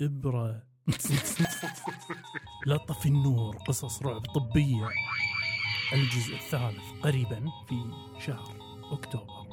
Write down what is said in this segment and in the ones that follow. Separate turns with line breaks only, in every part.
إبرة. لا طفي النور. قصص رعب طبية. الجزء الثالث قريبا في شهر أكتوبر.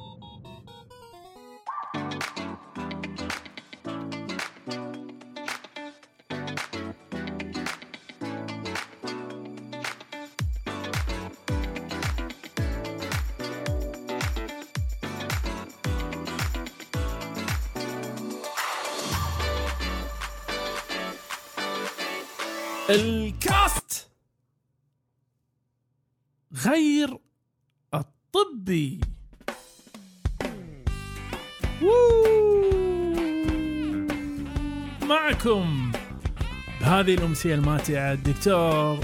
بهذه الأمسية الماتعة الدكتور.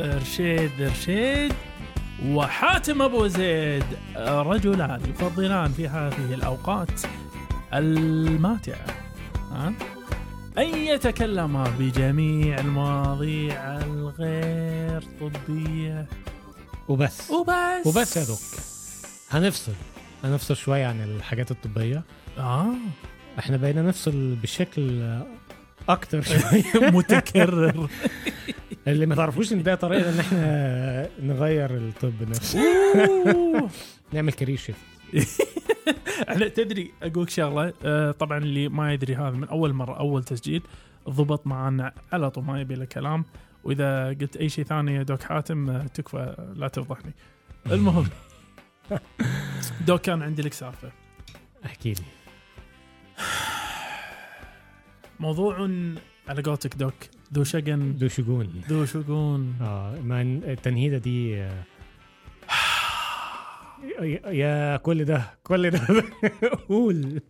رشيد رشيد وحاتم أبو زيد. رجلان يفضلان في هذه الأوقات الماتعة ها؟ أن يتكلما بجميع المواضيع الغير طبية.
وبس.
وبس.
وبس يا دوك. هنفصل. هنفصل شوية عن الحاجات الطبية.
آه.
إحنا بقينا نفصل بشكل أكتر شوية.
متكرر.
اللي ما تعرفوش ان ده طريقة إن إحنا نغير الطب نفسه. نعمل كارير شيفت
إحنا تدري أقولك شغلة آه طبعا اللي ما يدري هذا من أول مرة أول تسجيل ضبط معنا على طول ما يبي له كلام. وإذا قلت أي شيء ثاني يا دوك حاتم آه، تكفى لا تفضحني. المهم doc كان عندي لك سالفة.
احكي لي.
موضوع على قولتك doc ذو شقن.
دو شجون
ذو شقون.
آه ما ن- التنهيدة دي آه، يا- كل ده كل ده. قول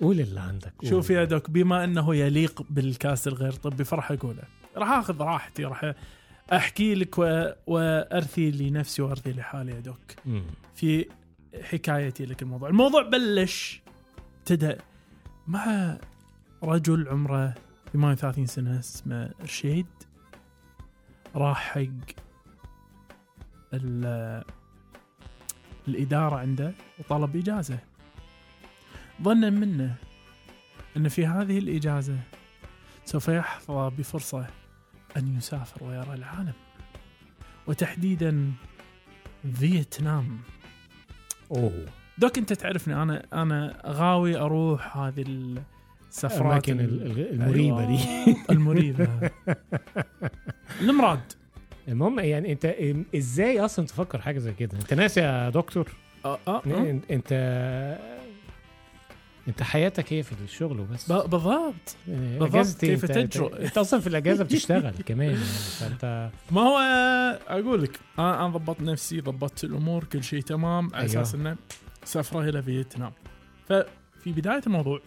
قول اللي عندك قول.
شوف يا doc بما إنه يليق بال cast الغير طبي فراح أقوله. راح آخذ راحتي راح أحكي لك و... وأرثي لنفسي وأرثي لحالي يا
doc.
في حكايتي لك الموضوع. الموضوع بلش ابتدى مع رجل عمره 38 سنة اسمه رشيد راح حق ال- الإدارة عنده وطلب إجازة. ظنا منه أن في هذه الإجازة سوف يحظى بفرصة أن يسافر ويرى العالم. وتحديدا فيتنام.
أوه.
دوك أنت تعرفني أنا أنا غاوي أروح هذه السفرات
الاماكن
ال-
ال- الغ- المريبة دي
أيوة، المريبة المراد
المهم يعني انت إزاي أصلا تفكر حاجة زي كده انت ناس يا دكتور
آه آه آه.
انت انت حياتك هي في الشغل وبس
بالضبط
يعني
بالضبط،
إيه؟
كيف تجرؤ؟
إنت أصلا في الإجازة بتشتغل كمان يعني فانت
ما هو أقول لك أنا ضبطت نفسي ضبطت الأمور كل شيء تمام على
أيوه.
أساس إنه سفره إلى فيتنام ففي بداية الموضوع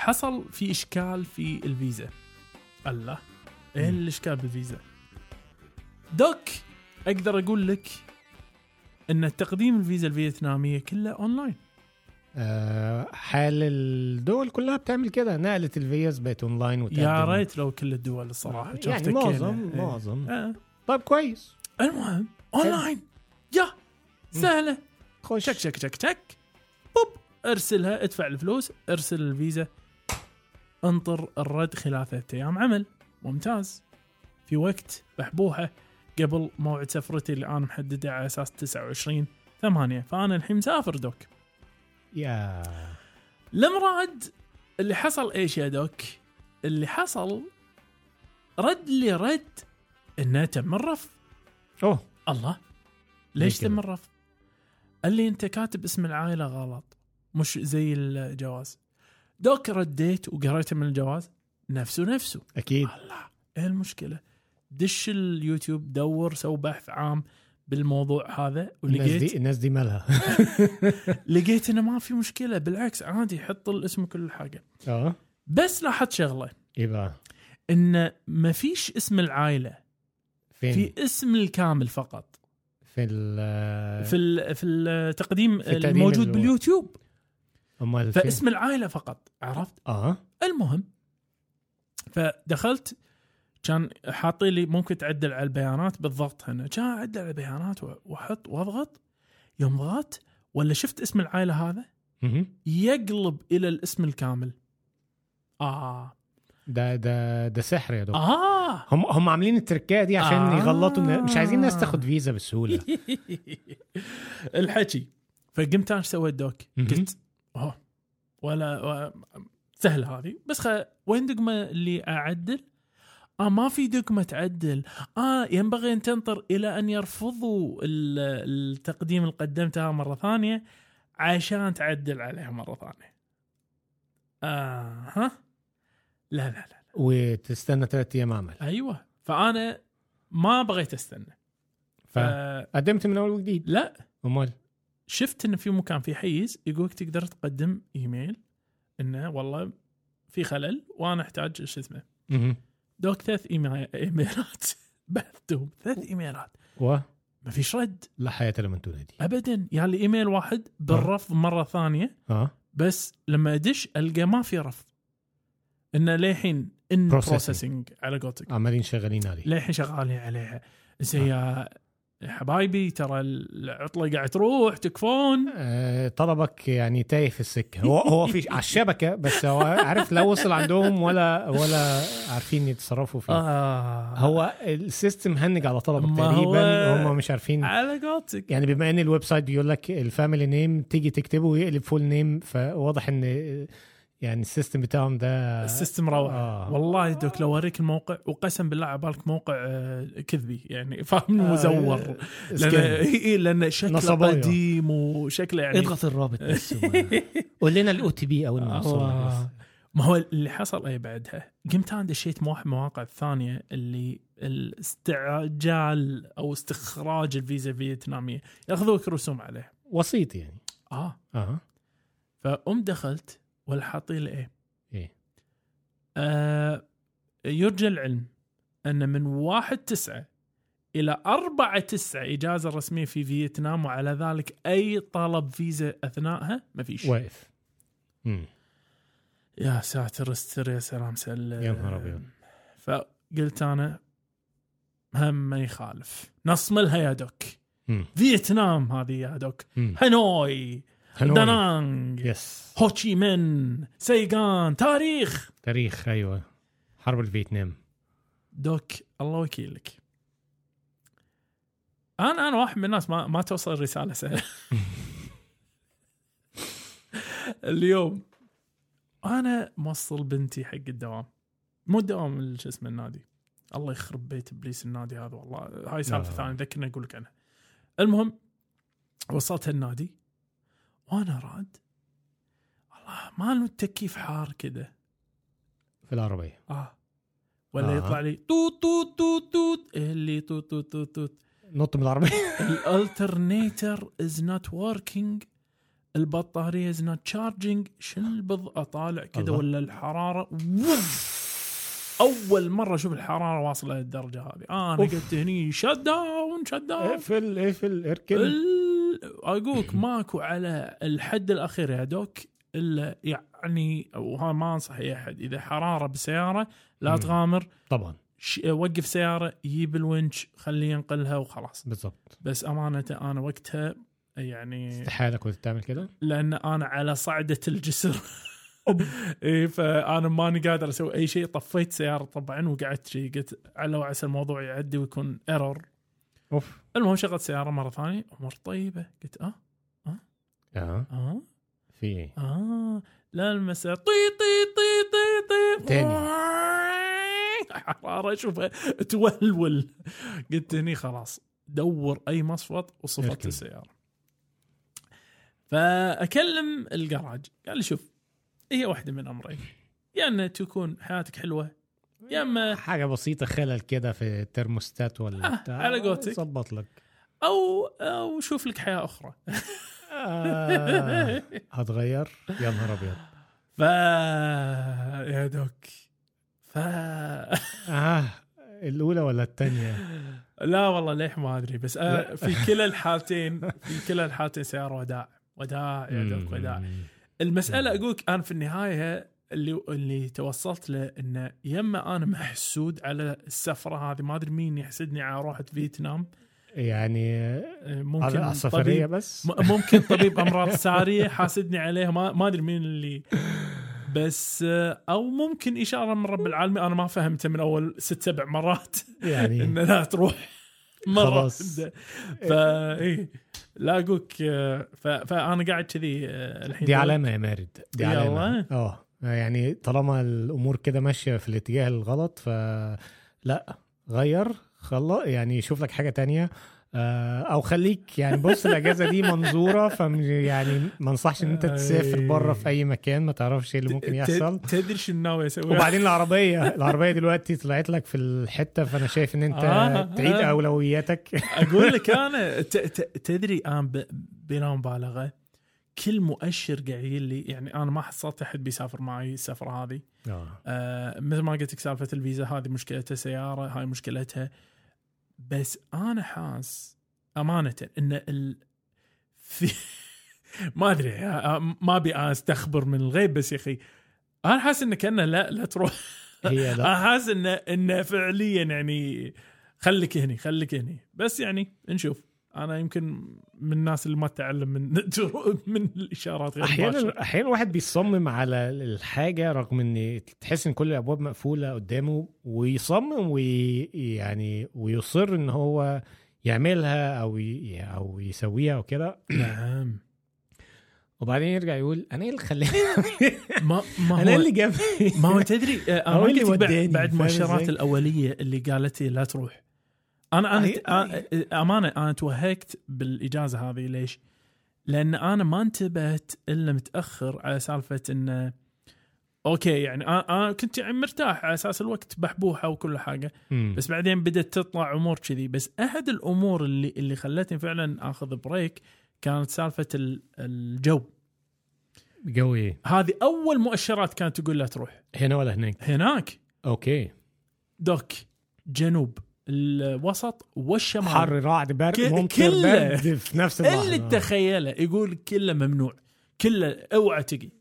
حصل في إشكال في الفيزا. الله.
إيه.
الإشكال بالفيزا؟ doc أقدر أقول لك إن تقديم الفيزا الفيتنامية كله أونلاين.
آه، حال الدول كلها بتعمل كده. نقلت الفيز بقت أونلاين.
يا ريت لو كل الدول الصراحة
يعني. معظم
إيه.
معظم.
آه.
طيب كويس.
المهم أونلاين. يا سهلة.
خش.
شك شك شك شك. بوب ارسلها ادفع الفلوس ارسل الفيزا. انطر الرد خلال ثلاثة أيام عمل. ممتاز. في وقت بحبوحة قبل موعد سفرتي اللي أنا محدده على أساس 29 ثمانية. فأنا الحين مسافر doc.
يا.
المراد اللي حصل إيش يا دوك؟ اللي حصل رد لي رد إنه تم الرفض.
أوه.
الله. ليش؟ تم الرفض؟ قال لي أنت كاتب اسم العائلة غلط. مش زي الجواز. دوك رديت وقريت من الجواز؟ نفسه نفسه.
أكيد.
الله إيه المشكلة؟ دش اليوتيوب دور سو بحث عام بالموضوع هذا
الناس
ولقيت
دي الناس دي مالها.
لقيت إنه ما في مشكلة بالعكس عادي حط الاسم كل حاجة.
آه.
بس لاحظت شغلة.
إيه بقى
إن ما فيش اسم العائلة.
فين؟
في اسم الكامل فقط.
في ال
في ال- في التقديم
في التقديم
الموجود
اللي هو-
باليوتيوب.
أمال؟
فاسم العائلة فقط عرفت؟
آه.
المهم فدخلت كان حاطين لي ممكن تعدل على البيانات بالضغط هنا. كان أعدل على البيانات وأحط وأضغط. يوم ضغطت ولا شفت اسم العائلة هذا. يقلب إلى الاسم الكامل. آه.
ده ده ده سحر يا دكتور.
آه.
هم هم عاملين التركايه دي عشان
آه.
يغلطوا مش عايزين الناس تاخد فيزا بسهولة.
الحكي. فقمت أنا سويت دوك؟ قلت أوه. ولا سهلة هذه. بس خ... وين دقمة اللي أعدل؟ آه ما في دقمة تعدل. آه ينبغي أن تنطر إلى أن يرفضوا ال- التقديم اللي قدمتها مرة ثانية عشان تعدل عليها مرة ثانية. آه ها؟ لا لا لا
وتستنى ثلاث أيام عمل.
أيوه. فأنا ما بغيت أستنى. ف...
فقدمت من أول وجديد.
لا.
أمال؟
شفت انه في مكان في حيز يقولك تقدر تقدم إيميل إنه والله في خلل وأنا أحتاج شو اسمه. دوك ثلاث إيميلات. بعثت لهم ثلاث إيميلات.
و
ما فيش رد.
لا حياة لمن تنادي.
ابدا. يا لي إيميل واحد بالرفض مرة ثانية.
آه.
بس لما أدش ألقى ما في رفض. انه للحين ان.
processing
على قولتك.
عمالين شغالين عليه.
للحين شغالين عليها. يا يا حبايبي ترى العطلة قاعد تروح تكفون.
آه، طلبك يعني تايه في السكة. هو هو في على الشبكة بس هو عارف لا وصل عندهم ولا ولا عارفين يتصرفوا فيه.
آه.
هو ال system هنج على طلبك تقريبا هم مش عارفين.
على قولتك.
يعني بما إن ال website بيقول لك ال family name تيجي تكتبه ويقلب full name فواضح إن يعني ال system بتاعهم ده
ال system روعة.
آه.
والله دوك لو أوريك الموقع وقسم بالله عبالك موقع آه، كذبي يعني فاهم
آه،
مزور لأن
scam.
إي- إي، لأن شكله
نصباية.
قديم وشكله يعني
اضغط الرابط بس قول لنا ال OTP اول ما نوصل
آه. ما هو اللي حصل إيه بعدها؟ قمت أنا دشيت مواقع الثانية اللي الاستعجال أو استخراج الفيزا الفيتنامية. ياخذوك رسوم عليه.
وسيط يعني.
آه.
آه
فقمت دخلت ولا حاطين إيه
إيه
آه يرجى العلم أن من واحد تسعة إلى أربعة تسعة إجازة رسمية في فيتنام وعلى ذلك أي طلب فيزا اثناءها ما فيش
واقف.
يا ساتر استر يا سلام سلم
يا نهار أبيض.
فقلت أنا هم ما يخالف نصملها يا دوك
مم.
فيتنام هذه يا دوك
مم.
هانوي. دانانج
يس
هوتشي من سيغان تاريخ
تاريخ أيوه حرب الفيتنام
دوك الله وكيلك أنا أنا واحد من الناس ما ما توصل رسالة سهلة. اليوم أنا موصل بنتي حق الدوام. مو الدوام ال- شو اسمه النادي. الله يخرب بيت إبليس النادي هذا والله. هاي سالفة
لا.
ثانية ذكرني أقول لك عنها. المهم وصلت النادي وأنا راد والله ما التكييف حار كذا
في العربية.
آه. ولا
آه.
يطلع لي توت توت توت توت اللي توت توت توت توت.
نط من العربية.
ال alternator is not working البطارية is not charging شنو البض؟ أطالع كذا
الله.
ولا الحرارة؟ وف. أول مرة أشوف الحرارة واصلة للدرجة هذه. أنا
أوف.
قلت هني shut down shut down
اقفل اقفل
إركن. أقولك ماكو على الحد الأخير يا دوك إلا يعني وها ما أنصح أي أحد إذا حرارة بالسياره لا
مم.
تغامر.
طبعا.
وقف سيارة يجيب الونش خليه ينقلها وخلاص.
بالضبط.
بس أمانة أنا وقتها يعني
استحاله كنت تعمل كده
لأن أنا على صعدة الجسر. اي فأنا ماني قادر أسوي أي شيء. طفيت سيارة طبعا وقعدت شي قلت على وعسى الموضوع يعدي ويكون ايرور
أوف.
المهم شغلت سيارة مرة ثانية أمور طيبة. قلت آه
آه.
آه.
في إيه؟
آه. لا المسا طي طي طي طي طي.
تاني.
حراره اشوفها تولول. قلت هني خلاص دور أي مصفط وصفت. السيارة. فأكلم الجراج قال لي شوف هي واحدة من أمرين. يا ان تكون حياتك حلوة يا أما
حاجة بسيطة خلل كده في الترموستات ولا
آه،
بتاع
على قولتك.
ظبط لك.
أو أو شوف لك حياة أخرى.
آه هتغير. يا نهار أبيض.
ف يا دوك. ف
آه الأولى ولا الثانية
لا والله ليح ما أدري بس أنا
لا.
في كلا الحالتين في كلا الحالتين سيارة وداع. وداع يا دوك وداع. المسألة أقولك أنا في النهاية اللي اللي توصلت له انه يما أنا محسود على السفرة هذه ما أدري مين يحسدني على روحة فيتنام.
يعني
آه، ممكن طبيب
بس؟
ممكن طبيب أمراض سارية حاسدني عليها ما, أدري مين اللي. بس آه، أو ممكن إشارة من رب العالمين أنا ما فهمته من أول ست سبع مرات.
يعني
إن لا تروح مرة
خلاص.
فا إيه لاقوك آه، فأنا قاعد كذي الحين
دي علامه يا مارد دي. علامه آه يعني طالما الأمور كده ماشية في الاتجاه الغلط فلا غير خلص يعني شوف لك حاجة تانية. آه، أو خليك يعني بص الأجازة دي منظورة ف يعني ما انصحش إن أنت تسافر بره في أي مكان ما تعرفش إيه اللي ممكن يحصل.
تدري شو ناوي أسوي
وبعدين العربية العربية دلوقتي طلعت لك في الحتة فأنا شايف إن أنت
آه،
تعيد
آه.
أولوياتك.
أقول لك أنا تدري أنا بلا مبالغة كل مؤشر قاعد لي يعني أنا ما حصلت أحد بيسافر معي السفره هذه
آه.
آه مثل ما قلت لك سالفة الفيزا هذه مشكلتها سيارة هاي مشكلتها. بس أنا حاس أمانة إن ال... في ما أدري آه، ما أبي أستخبر من الغيب بس يا أخي أنا حاسس انه كأنه لا لا تروح.
هي لا.
أنا حاسس انه انه فعليا يعني خليك هني خليك هني. بس يعني نشوف. أنا يمكن من الناس اللي ما تتعلم من من الإشارات غير.
أحيانا أحيانا الواحد بيصمم على الحاجة رغم إن تحس إن كل الأبواب مقفولة قدامه ويصمم ويعني ويصر إن هو يعملها أو ي... أو يسويها أو كده
نعم
وبعدين يرجع يقول أنا إيه اللي خلاني
ما ما
أنا إيه
هو
اللي جاب
ما هو تدري آه،
أنا
ما
اللي
بعد-
وداني، إزاي؟
الأولية اللي قالت لي لا تروح أنا
أنا
آه، أمانة أنا توهقت بالإجازة هذه. ليش؟ لأن أنا ما انتبهت إلا متأخر على سالفة انه أوكي يعني أنا كنت يعني مرتاح على أساس الوقت بحبوحة وكل
حاجة.
بس بعدين بدأت تطلع أمور كذي. بس أحد الأمور اللي اللي خلتني فعلا آخذ break كانت سالفة ال- الجو.
جو إيه
هذه أول مؤشرات كانت تقول لا تروح.
هنا ولا هناك؟
هناك.
أوكي.
دوك جنوب. الوسط والشمال.
حر رعد برد ممطر
كله.
برد في نفس اللحظة.
اللي تتخيله يقول كله ممنوع كله اوعى تجي.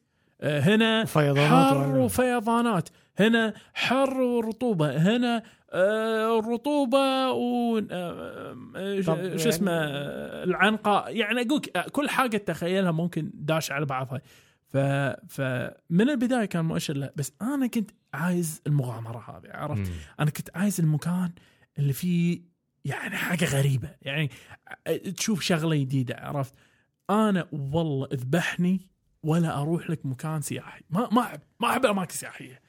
آه، هنا
فيضانات
حر وفيضانات هنا حر ورطوبة هنا آه، رطوبة و آه، آه، شو
يعني-
اسمه آه، العنقاء. يعني أقول كل حاجة تتخيلها ممكن داش على بعضها. ف فمن البداية كان مؤشر لا بس أنا كنت عايز المغامرة هذه عرفت. أنا كنت عايز المكان اللي فيه يعني حاجة غريبة. يعني تشوف شغلة جديدة عرفت؟ أنا والله اذبحني ولا أروح لك مكان سياحي. ما ما أحب ما أحب الاماكن السياحيه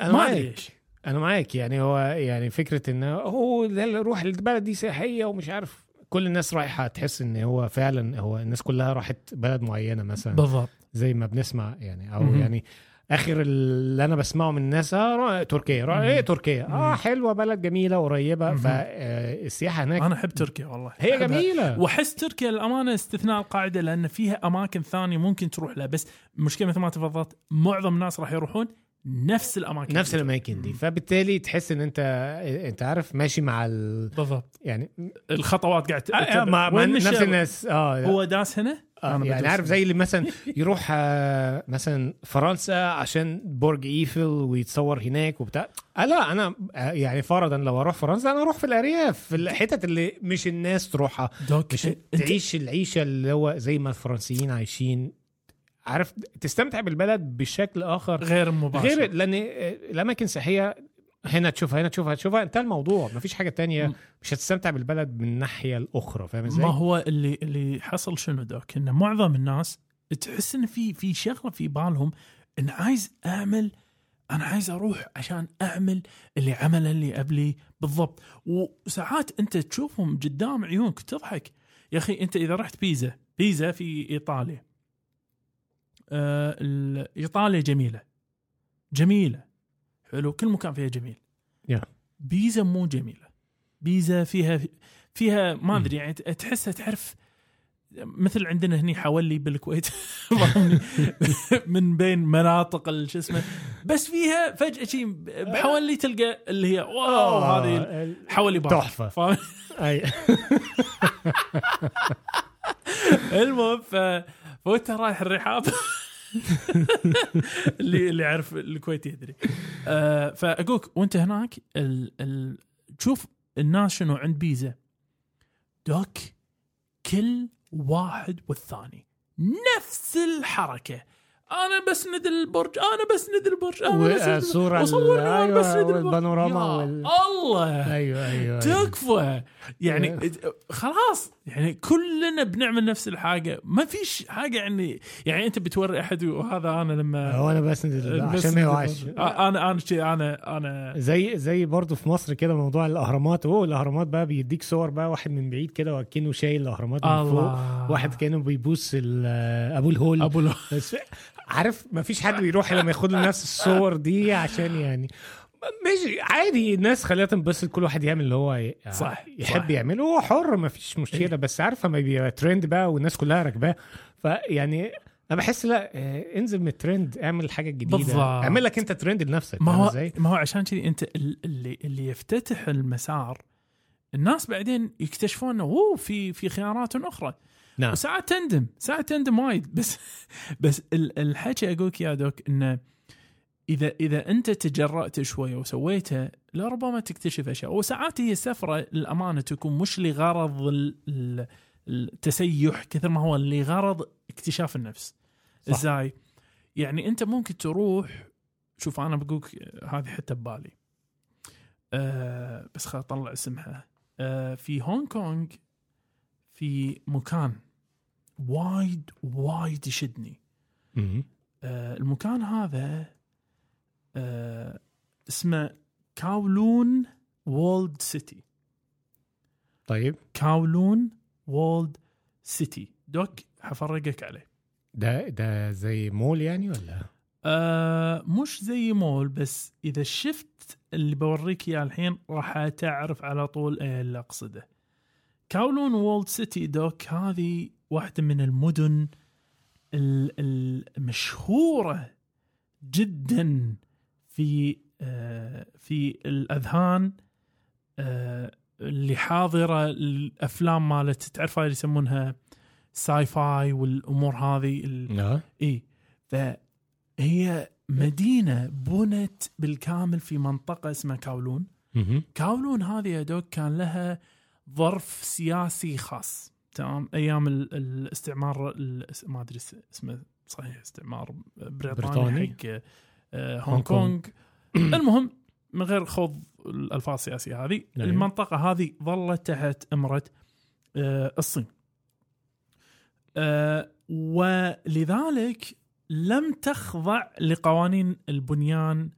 أنا
ما ليش.
أنا معاك. يعني هو يعني فكرة ان هو روح البلد دي سياحية ومش عارف كل الناس رايحة تحس إن هو فعلا هو الناس كلها راحت بلد معينة مثلا.
بالضبط.
زي ما بنسمع يعني أو
مهم.
يعني آخر اللي أنا بسمعه من الناس آه تركيا
مهم.
إيه تركيا
آه.
حلوة بلد جميلة قريبه. فالسياحة هناك
أنا أحب تركيا والله
هي
أحبها.
جميلة
وأحس تركيا الامانه استثناء القاعدة لأن فيها أماكن ثانية ممكن تروح لها بس المشكلة مثل ما تفضلت معظم الناس راح يروحون نفس الأماكن
نفس الأماكن دي. فبالتالي تحس إن أنت أنت عارف ماشي مع ال...
بالضبط.
يعني
الخطوات قاعد
آه،
تتبع.
مع, نفس؟ الناس. آه
هو داس هنا؟
آه يعني عارف. زي اللي مثلا يروح آه مثلا فرنسا عشان برج إيفل ويتصور هناك وبتاع. آه لا أنا آه يعني فرضا لو أروح فرنسا أنا أروح في الأرياف في الحتت اللي مش الناس تروحها. مش تعيش العيشة اللي هو زي ما الفرنسيين عايشين. عارف تستمتع بالبلد بشكل آخر
غير مباشر.
غير لأن آه، الأماكن السياحيه هنا تشوفها هنا تشوفها تشوفها انتهى الموضوع. مفيش حاجة تانية. مش هتستمتع بالبلد من الناحية الأخرى فاهم إزاي؟
ما هو اللي اللي حصل شنو دوك؟ إن معظم الناس تحس إن في في شغلة في بالهم إن عايز أعمل أنا عايز أروح عشان أعمل اللي عمله اللي قبلي. بالضبط. وساعات أنت تشوفهم قدام عيونك تضحك. يا أخي أنت إذا رحت بيزا بيزا في إيطاليا. ال- إيطاليا جميلة جميلة حلو كل مكان فيها جميل
يا.
بيزا مو جميلة بيزا فيها فيها ما أدري يعني تحسها تعرف مثل عندنا هني حولي بالكويت؟ من بين مناطق شو اسمه بس فيها فجأة شيء بحولي تلقى اللي هي واو هذه
آه،
حولي
تحفة.
فاهم؟
أي.
المهم فوانت رايح الرحاب؟ اللي اللي يعرف الكويت يدري. آه فأقولك وانت هناك ال ال تشوف الناس شنو عند بيزا. دوك كل واحد والثاني. نفس الحركة. أنا بسند البرج أنا بسند البرج أنا بسند البرج.
والصورة
وصورني
ال-
وأنا
أيوة،
بسند البرج.
والبانوراما
يا
وال-
الله!
أيوه أيوه أيوة.
تكفى! يعني خلاص يعني كلنا بنعمل نفس الحاجة. ما فيش حاجة يعني يعني أنت بتوري أحد وهذا أنا لما
أنا عشان
بس-
ما يوعش
آه، أنا أنا أنا أنا
زي زي برضه في مصر كده موضوع الأهرامات. هو الأهرامات بقى بيديك صور بقى واحد من بعيد كده وكأنه شايل الأهرامات من فوق.
الله
واحد كأنه بيبوس أبو الهول.
أبو له
بس عارف ما فيش حد بيروح لما ياخد له نفس الصور دي عشان يعني. ماشي عادي الناس خليها تنبسط كل واحد يعمل اللي هو ي-
صح،
يحب
صح.
يعمله. هو حر ما فيش مشكله بس عارف لما بيبقى ترند بقى والناس كلها راكباه. فيعني أنا بحس لا آه، انزل من الترند اعمل الحاجة الجديده
بالضبط.
اعمل لك انت ترند لنفسك
ما هو؟ ما هو عشان كذي انت ال- اللي اللي يفتتح المسار الناس بعدين يكتشفون إنه أوه في في خيارات أخرى.
نعم.
وساعات تندم ساعات تندم وايد. بس بس ال- الحكي أقولك يا دوك إنه اذا إذا أنت تجرأت شوي وسويته لربما تكتشف أشياء وساعات هي سفره للأمانة تكون مش لغرض ال- ال- التسيح كثر ما هو لغرض اكتشاف النفس. إزاي؟ يعني أنت ممكن تروح شوف أنا بقولك هذه حتى ببالي أه بس خل أطلع اسمها أه في هونغ كونغ في مكان وايد وايد يشدني. آه، المكان هذا آه، اسمه كاولون وولد سيتي.
طيب.
كاولون وولد سيتي. دوك حفرقك عليه.
ده ده زي مول يعني ولا؟
آه مش زي مول بس إذا شفت اللي بوريك إياه الحين راح تعرف على طول إيه اللي أقصده. كاولون وولد سيتي دوك هذه واحدة من المدن ال- المشهورة جدا في آه في الأذهان آه اللي حاضرة الأفلام مالت تعرفها اللي يسمونها sci-fi والأمور هذه؟ ال-
آه
إي. فهي مدينة بنت بالكامل في منطقة اسمها كاولون. كاولون هذه يا دوك كان لها ظرف سياسي خاص. تمام؟ أيام ال- الاستعمار ال- ما أدري اس- اسمه صحيح استعمار بريطاني,
بريطاني.
حق
هونغ
هونغ
كونغ.
المهم من غير خوض الألفاظ السياسية هذه
نعم.
المنطقة هذه ظلت تحت أمرة آه، الصين آه، ولذلك لم تخضع لقوانين البنيان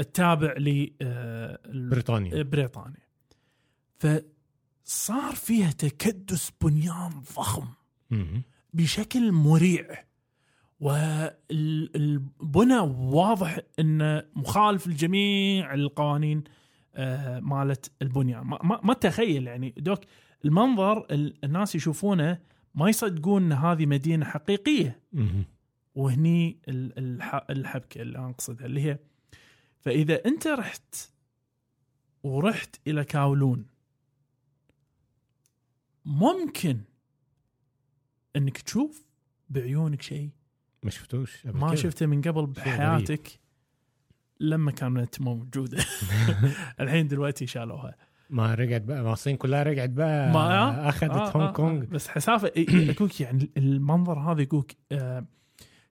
التابع لبريطانيا
بريطانيا
بريطانيا فصار فيها تكدس بنيان ضخم. بشكل مريع والبنى واضح إنه مخالف لجميع القوانين آه، مالت البنيان ما, ما, تخيل يعني. دوك المنظر ال- الناس يشوفونه ما يصدقون إن هذه مدينة
حقيقية.
وهني ال- الح- الحبكة اللي أنا اقصدها اللي هي فإذا أنت رحت ورحت إلى كاولون ممكن إنك تشوف بعيونك شيء
ما شفتوش
ما. شفته من قبل. بحياتك لما كانت موجودة الحين دلوقتي شالوها
ما رجعت بقى ما الصين كلها رجعت بقى
ما
أخذت
آه،
هونغ
آه،
كونغ
آه. بس حسافة يقولك يعني المنظر هذا يقولك آه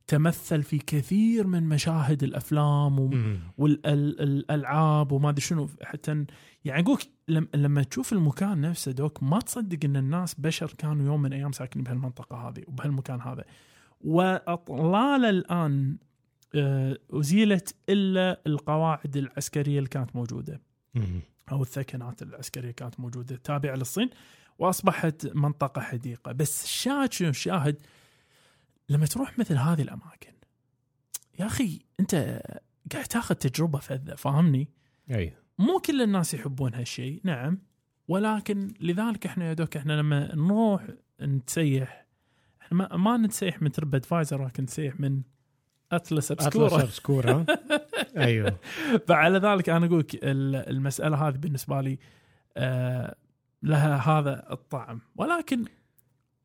تمثل في كثير من مشاهد
الأفلام.
والالعاب وما أدري شنو حتى يعني اقولك لم- لما تشوف المكان نفسه دوك ما تصدق إن الناس بشر كانوا يوم من الأيام ساكنين بهالمنطقة هذه وبهالمكان هذا وأطلال الآن آه، أزيلت إلا القواعد العسكرية اللي كانت موجودة
مم.
أو الثكنات العسكرية كانت موجودة تابعة للصين وأصبحت منطقة حديقة بس الشاهد شنو الشاهد لما تروح مثل هذه الأماكن يا أخي أنت قاعد تاخذ تجربة فذة فاهمني؟
أيوه
مو كل الناس يحبون هالشيء نعم ولكن لذلك إحنا يا دوك إحنا لما نروح نتسيح ما, ما نتسيح من TripAdvisor ولكن نتسيح من
Atlas
Obscura
Obscura أيوه.
فعلى ذلك أنا أقول لك ال- المسألة هذه بالنسبة لي آه لها هذا الطعم. ولكن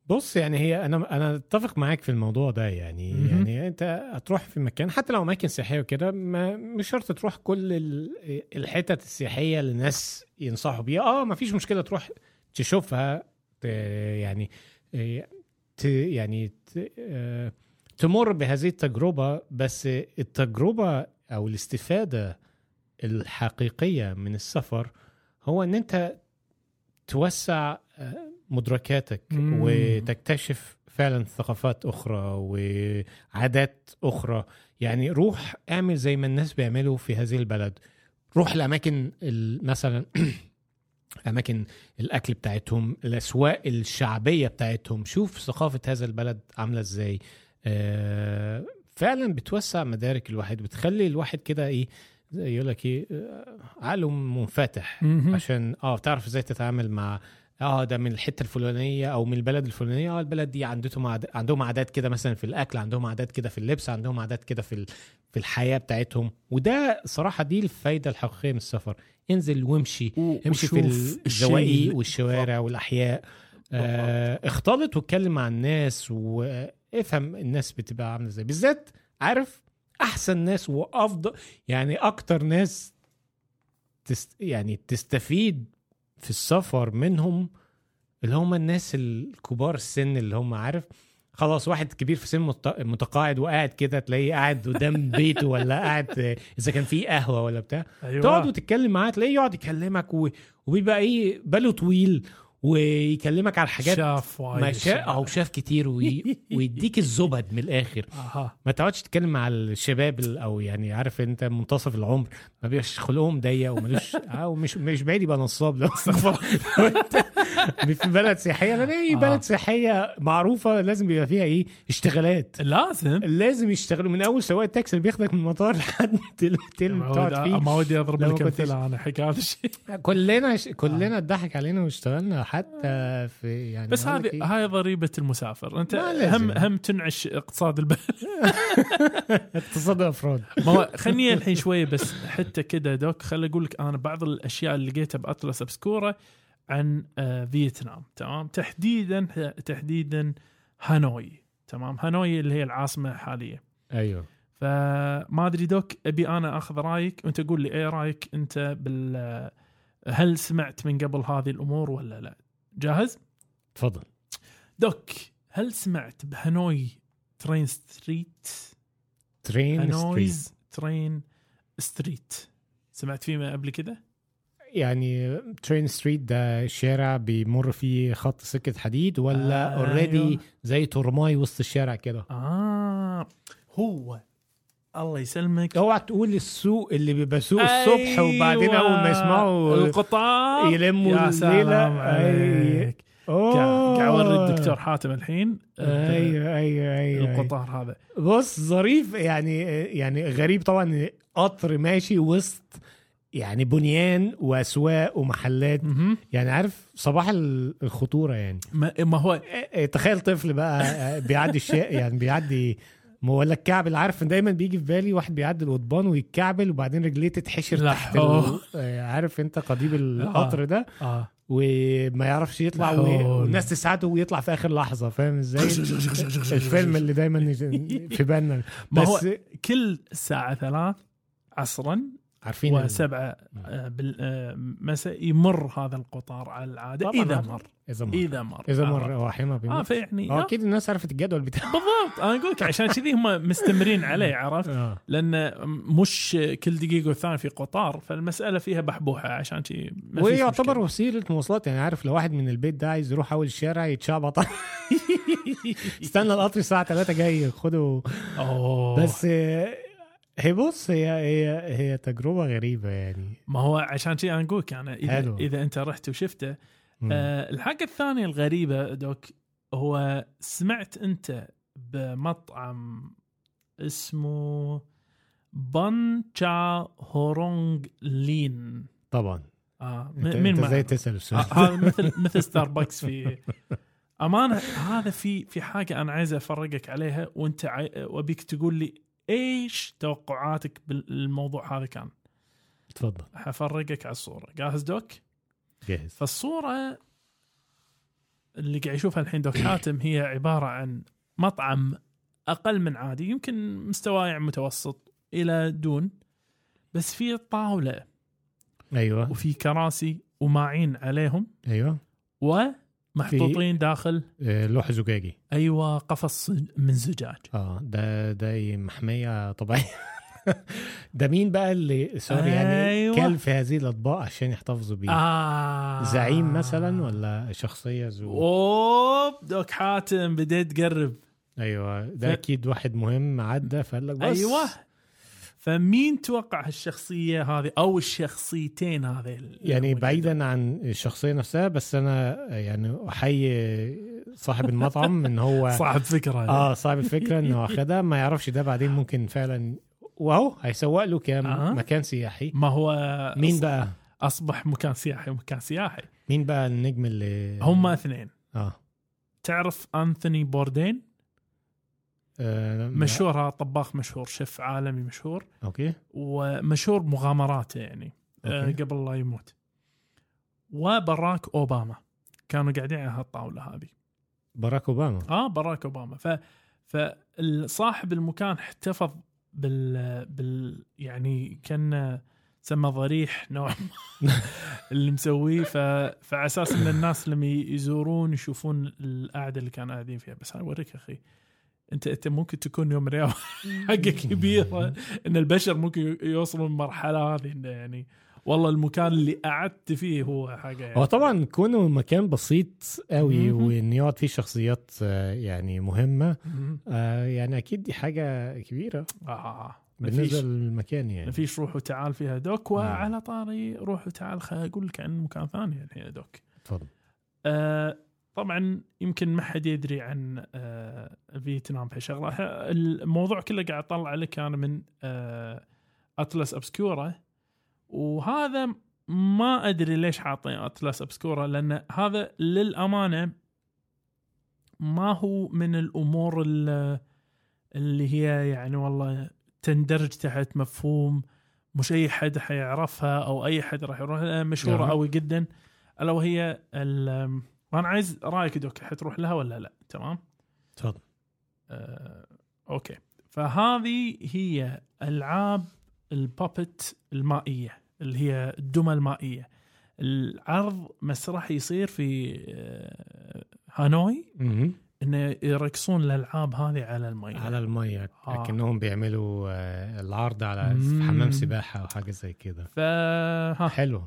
بص يعني هي أنا أنا أتفق معاك في الموضوع ده يعني
مهم.
يعني أنت هتروح في مكان حتى لو أماكن سياحية وكده مش شرط تروح كل ال- الحتت السياحية اللي الناس ينصحوا بيها. آه ما فيش مشكلة تروح تشوفها يعني ت- يعني ت- آه، تمر بهذه التجربة بس التجربة أو الاستفادة الحقيقية من السفر هو إن أنت توسع آه، مدركاتك
مم.
وتكتشف فعلا ثقافات أخرى وعادات أخرى يعني روح اعمل زي ما الناس بيعملوا في هذه البلد روح الاماكن ال- مثلا أماكن الأكل بتاعتهم الأسواق الشعبية بتاعتهم شوف ثقافة هذا البلد عاملة إزاي آه، فعلا بتوسع مدارك الواحد بتخلي الواحد كده إيه يقول لك إيه آه، عقله منفتح. عشان آه بتعرف إزاي تتعامل مع آه ده من الحتة الفلانية أو من البلد الفلانية. آه البلد دي عندهم عاد... عندهم عادات كده مثلا في الأكل عندهم عادات كده في اللبس عندهم عادات كده في ال... في الحياة بتاعتهم. وده صراحة دي الفايدة الحقيقية من السفر. انزل وامشي امشي في الزواقي
الشيء.
والشوارع والأحياء. آه اختلط واتكلم مع الناس وافهم الناس بتبقى عاملة إزاي. بالذات عارف أحسن ناس وافضل يعني أكتر ناس تست يعني تستفيد في السفر منهم اللي هم الناس الكبار السن اللي هم عارف؟ خلاص واحد كبير في سن مت- متقاعد وقاعد كده تلاقيه قاعد قدام بيته ولا قاعد إذا كان في قهوة ولا بتاع.
أيوة.
تقعد وتتكلم معاه تلاقيه يقعد يكلمك و... وبيبقى إيه باله طويل. ويكلمك على حاجات
شاف
ما شاف أو شاف كتير وي... ويديك الزبد من الآخر.
أها.
ما تقعدش تتكلم مع الشباب ال- أو يعني عارف أنت منتصف العمر. ما بيبقاش خلقهم ضيق وملوش أو مش مش بعيد يبقى نصاب لو استغفر. في بلد سياحية. لأن اي
آه.
بلد سياحية معروفة لازم بيبقى فيها إيه؟ اشتغالات.
لازم.
لازم يشتغلوا. من أول سواق التاكسي اللي بياخدك من المطار لحد اللي بتقعد فيه.
ما ودي
أضرب
لك أمثلة أنا هذا الشيء
كلنا كلنا اتضحك علينا واشتغلنا. حتى في يعني
بس هذه؟ هاي ضريبة المسافر.
أنت.
هم هم تنعش اقتصاد البلد
اقتصاد أفراد.
ما هو خلني الحين شوية بس حتى كده دوك. خلي أقول لك أنا بعض الأشياء اللي لقيتها بأطلس أبسكورة عن آه، فيتنام تمام؟ تحديدا تحديدا هانوي تمام؟ هانوي اللي هي العاصمة حاليا.
أيوه.
فما أدري دوك أبي أنا أخذ رأيك وأنت قول لي إيه رأيك أنت بال هل سمعت من قبل هذه الأمور ولا لا؟ جاهز؟
تفضل.
دوك هل سمعت بهانوي ترين ستريت؟
ترين ستريت.
هانويز ترين ستريت. سمعت فيه قبل كده؟
يعني train street ده شارع بيمر فيه خط سكة حديد ولا
آه،
already
أيوة.
زي ترماي وسط الشارع كده؟
آه هو الله يسلمك.
اوعى تقول السوق اللي بيبقى سوق الصبح وبعدين
أيوة.
أول ما يسمعوا
القطار
يلموا
يا. سلام
أي-
عليك.
أوه.
قاعد اوري الدكتور حاتم الحين.
أيوه أيوه أيوه
القطار هذا.
بص ظريف يعني يعني غريب طبعا قطر ماشي وسط يعني بنيان وأسواق ومحلات.
مهم.
يعني عارف صباح ال- الخطورة يعني.
ما ما هو
إيه، تخيل طفل بقى بيعدي الشيء يعني بيعدي ما ولا الكعبل عارف دايما بيجي في بالي واحد بيعدي القضبان ويتكعبل وبعدين رجليه تتحشر تحت ال...
حول.
آه، عارف أنت قضيب القطر ده؟
آه.
وما يعرفش يطلع. والناس تساعده ويطلع في آخر لحظة فاهم إزاي؟ الفيلم اللي دايما في بالنا.
ما هو
بس
كل الساعة ثلاث عصرا
عارفين
وسبعة آه، بال- آه، مساء يمر هذا القطار على العادة إذا. مر.
إذا مر.
إذا مر.
إذا
عرفت.
مر هو أحيانا
آه
بيمر
فيعني
آه
آه.
أكيد الناس عرفت الجدول بتاعه.
بالضبط. أنا أقول لك عشان كذي هم مستمرين عليه عرفت؟ لأن مش كل دقيقة والثانية في قطار فالمسألة فيها بحبوحة عشان ما فيش
ويعتبر. وسيلة مواصلات. يعني عارف لو واحد من البيت ده عايز يروح أول الشارع يتشعبط. استنى القطر الساعة 3 جاي خده.
أوه.
بس آه، هي بص هي هي هي تجربة غريبة يعني.
ما هو عشان شي أنا أقول لك يعني إذا
حلو.
إذا أنت رحت وشفته
مم.
آه الحاجة الثانية الغريبة دوك هو سمعت أنت بمطعم اسمه بان تشا هورونغ لين.
طبعا.
آه أنت, مين
أنت
ما
إزاي تسأل السؤال.
آه، مثل مثل ستاربكس في أمانة هذا في في حاجة أنا عايز افرجك عليها وأنت عاي... وأبيك تقول لي إيش توقعاتك بالموضوع هذا كان؟
تفضل.
حفرجك على الصورة. جاهز دوك؟
جاهز.
فالصورة اللي قاعد يشوفها الحين دوك حاتم هي عبارة عن مطعم أقل من عادي يمكن مستواه يعني متوسط إلى دون بس في طاولة
أيوه.
وفي كراسي وماعين عليهم. أيوه. محطوطين داخل؟
آه، لوح زجاجي.
أيوه قفص من زجاج.
آه ده ده محمية طبيعية. ده مين بقى اللي سوري يعني
أيوة.
كل في هذه الأطباق عشان يحتفظوا بيه؟
آه.
زعيم مثلا ولا شخصية ذو
أوب دوك حاتم بديت تقرب.
أيوه ده
ف-
أكيد واحد مهم عدى فقال لك بس.
أيوه. فمين توقع هالشخصية هذه أو الشخصيتين هذه اللي
يعني؟ بعيدا عن الشخصية نفسها بس أنا يعني أحيي صاحب المطعم إن هو
صاحب فكرة
آه صاحب الفكرة إنه اخدها ما يعرفش ده بعدين ممكن فعلا. واهو هيسوق له كام
آه.
مكان سياحي.
ما هو
مين بقى؟
أصبح مكان سياحي مكان سياحي.
مين بقى النجم اللي
هم اثنين.
آه,
تعرف أنثوني بوردين؟
آه
مشهور هذا طباخ مشهور شيف عالمي مشهور.
Okay.
ومشهور مغامراته يعني آه،
okay.
قبل لا يموت. وبراك أوباما. كانوا قاعدين على هالطاولة هذه.
باراك أوباما.
آه باراك أوباما. ف فصاحب المكان احتفظ بال بال يعني كان سمى ضريح نوع اللي مسويه. ف... فعلى أساس إن الناس لما يزورون يشوفون القعده اللي كانوا قاعدين فيها. بس أنا أوريك أخي. انت أنت ممكن تكون يوم من الأيام حاجة كبيره إن البشر ممكن يوصلوا للمرحلة هذه انه يعني والله المكان اللي قعدت فيه هو حاجة يعني.
هو طبعا كونه مكان بسيط قوي. وإن يقعد فيه شخصيات آه، يعني
مهمة.
آه يعني أكيد دي حاجة كبيرة
آه.
بالنسبة
مفيش
للمكان
ما
يعني.
فيش روح وتعال فيها. دوك وعلى طاري روح وتعال خليني أقول لك عن مكان ثاني يعني يا دوك.
اتفضل
آه طبعا يمكن ما حد يدري عن آه فيتنام في شغلة. الموضوع كله قاعد أطلع لك أنا من آه Atlas Obscura وهذا ما أدري ليش حاطين Atlas Obscura لأن هذا للأمانة ما هو من الأمور ال- اللي هي يعني والله تندرج تحت مفهوم مش أي حد حيعرفها أو أي حد راح يروح مشهورة
نعم.
قوي جدا. ألا وهي وأنا عايز رأيك دوك حتروح لها ولا لا؟ تمام؟
اتفضل
آه، أوكي. فهذه هي ألعاب البابت المائية اللي هي الدمى المائية. العرض مسرح يصير في آه، هانوي. إنه يركصون الألعاب هذه على المي
على المية
آه.
كأنهم بيعملوا آه، العرض على
مم.
حمام سباحة أو حاجة زي كده.
فها
حلو.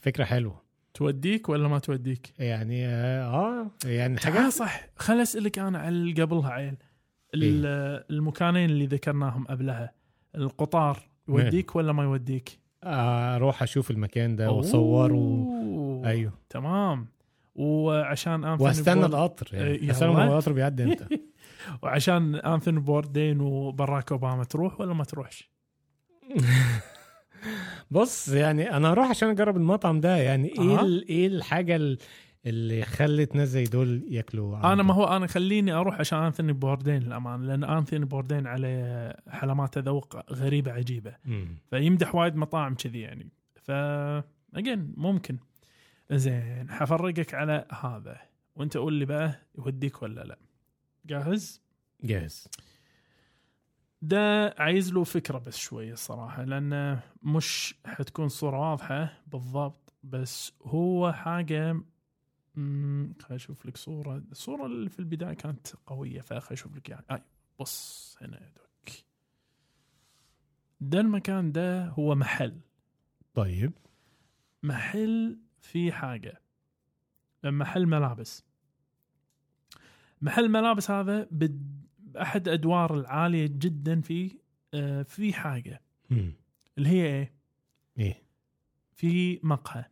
فكرة حلوة.
توديك ولا ما توديك؟
يعني آه آه، يعني
تعال
حاجات
صح خل أسألك أنا على اللي قبلها عيل ال- المكانين اللي ذكرناهم قبلها القطار يوديك ولا ما يوديك؟
آه، أروح أشوف المكان ده واصوره
أوه.
أيوه
تمام وعشان انثوني وأستنى
القطر
إيه،
يعني أستنى
يلا.
ما القطر بيعدي إمتى
وعشان انثوني بوردين وبراك أوباما تروح ولا ما تروحش؟
بص يعني أنا أروح عشان أجرب المطعم ده. يعني
إيه.
ال- إيه الحاجة ال- اللي خلت ناس زي دول ياكلوا أنا؟
ما هو أنا خليني أروح عشان انثوني بوردين للأمانة لأن انثوني بوردين عليه حلمات ذوق غريبة عجيبة.
مم.
فيمدح وايد مطاعم كذي يعني. ف اجين ممكن. زين حفرقك على هذا. وأنت قول لي بقى يوديك ولا لا. جاهز؟
جاهز.
ده عايز له فكرة بس شوية الصراحه لأن مش حتكون صورة واضحة بالضبط بس هو حاجة خليني أشوف لك صورة. الصورة اللي في البداية كانت قوية فخليني أشوف لك يعني. اي بص هنا يا دوك ده المكان ده هو محل.
طيب.
محل في حاجة. محل ملابس. محل ملابس هذا بد- بأحد أدوار العالية جدا فيه آه، في حاجة.
مم.
اللي هي إيه؟
إيه.
في مقهى.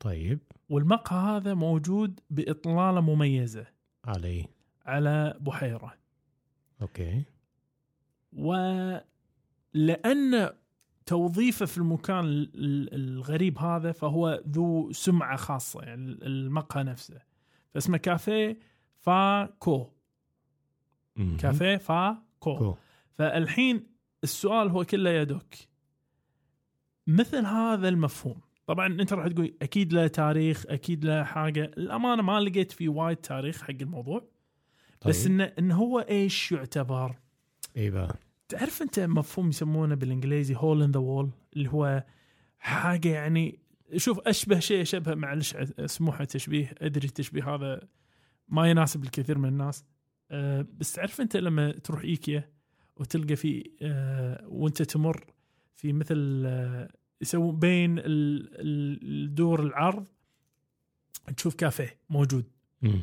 طيب.
والمقهى هذا موجود بإطلالة مميزة.
علي.
على بحيرة.
أوكي.
ولأن توظيفه في المكان ال- ال- الغريب هذا فهو ذو سمعة خاصة يعني المقهى نفسه. فاسمه كافيه فاكو. كافيه فاكو
كو.
فالحين السؤال هو كله يا دوك. مثل هذا المفهوم طبعا أنت راح تقول أكيد له تاريخ أكيد له حاجة. الأمانة ما لقيت فيه وايد تاريخ حق الموضوع. بس
طيب.
إنه انه هو إيش يعتبر؟
بقى
تعرف أنت مفهوم يسمونه بالإنجليزي هول ان ذا وول اللي هو حاجة يعني شوف أشبه شيء شبه معلش سموحه تشبيه أدري التشبيه هذا ما يناسب الكثير من الناس. أه بس تعرف أنت لما تروح إيكيا وتلقى في أه وأنت تمر في مثل أه يسوون بين ال- ال- الدور العرض تشوف كافيه موجود
مم.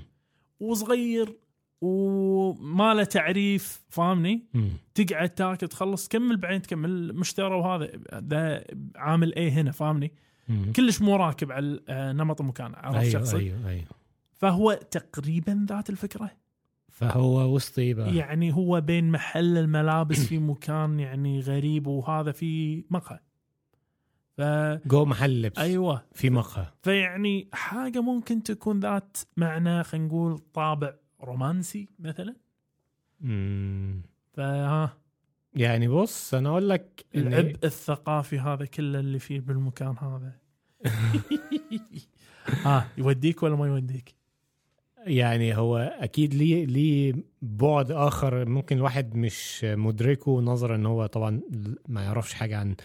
وصغير وما له تعريف فاهمني
مم.
تقعد تاكل تخلص تكمل بعدين تكمل مشترى وهذا ده عامل إيه هنا فاهمني
مم.
كلش مو راكب على آه، نمط المكان عرفت
أيوه
شخصي
أيوه أيوه
فهو تقريبا ذات الفكرة
فهو وسط؟
يعني هو بين محل الملابس في مكان يعني غريب وهذا في مقهى. ف
جوه محل لبس
أيوه.
في مقهى.
فيعني حاجة ممكن تكون ذات معنى خلينا نقول طابع رومانسي مثلا.
مم.
فها
يعني بص أنا أقول لك إن-
العبء الثقافي هذا كله اللي فيه بالمكان هذا. ها يوديك ولا ما يوديك؟
يعني هو أكيد ليه ليه بعد آخر ممكن الواحد مش مدركه نظرا إن هو طبعا ما يعرفش حاجة عن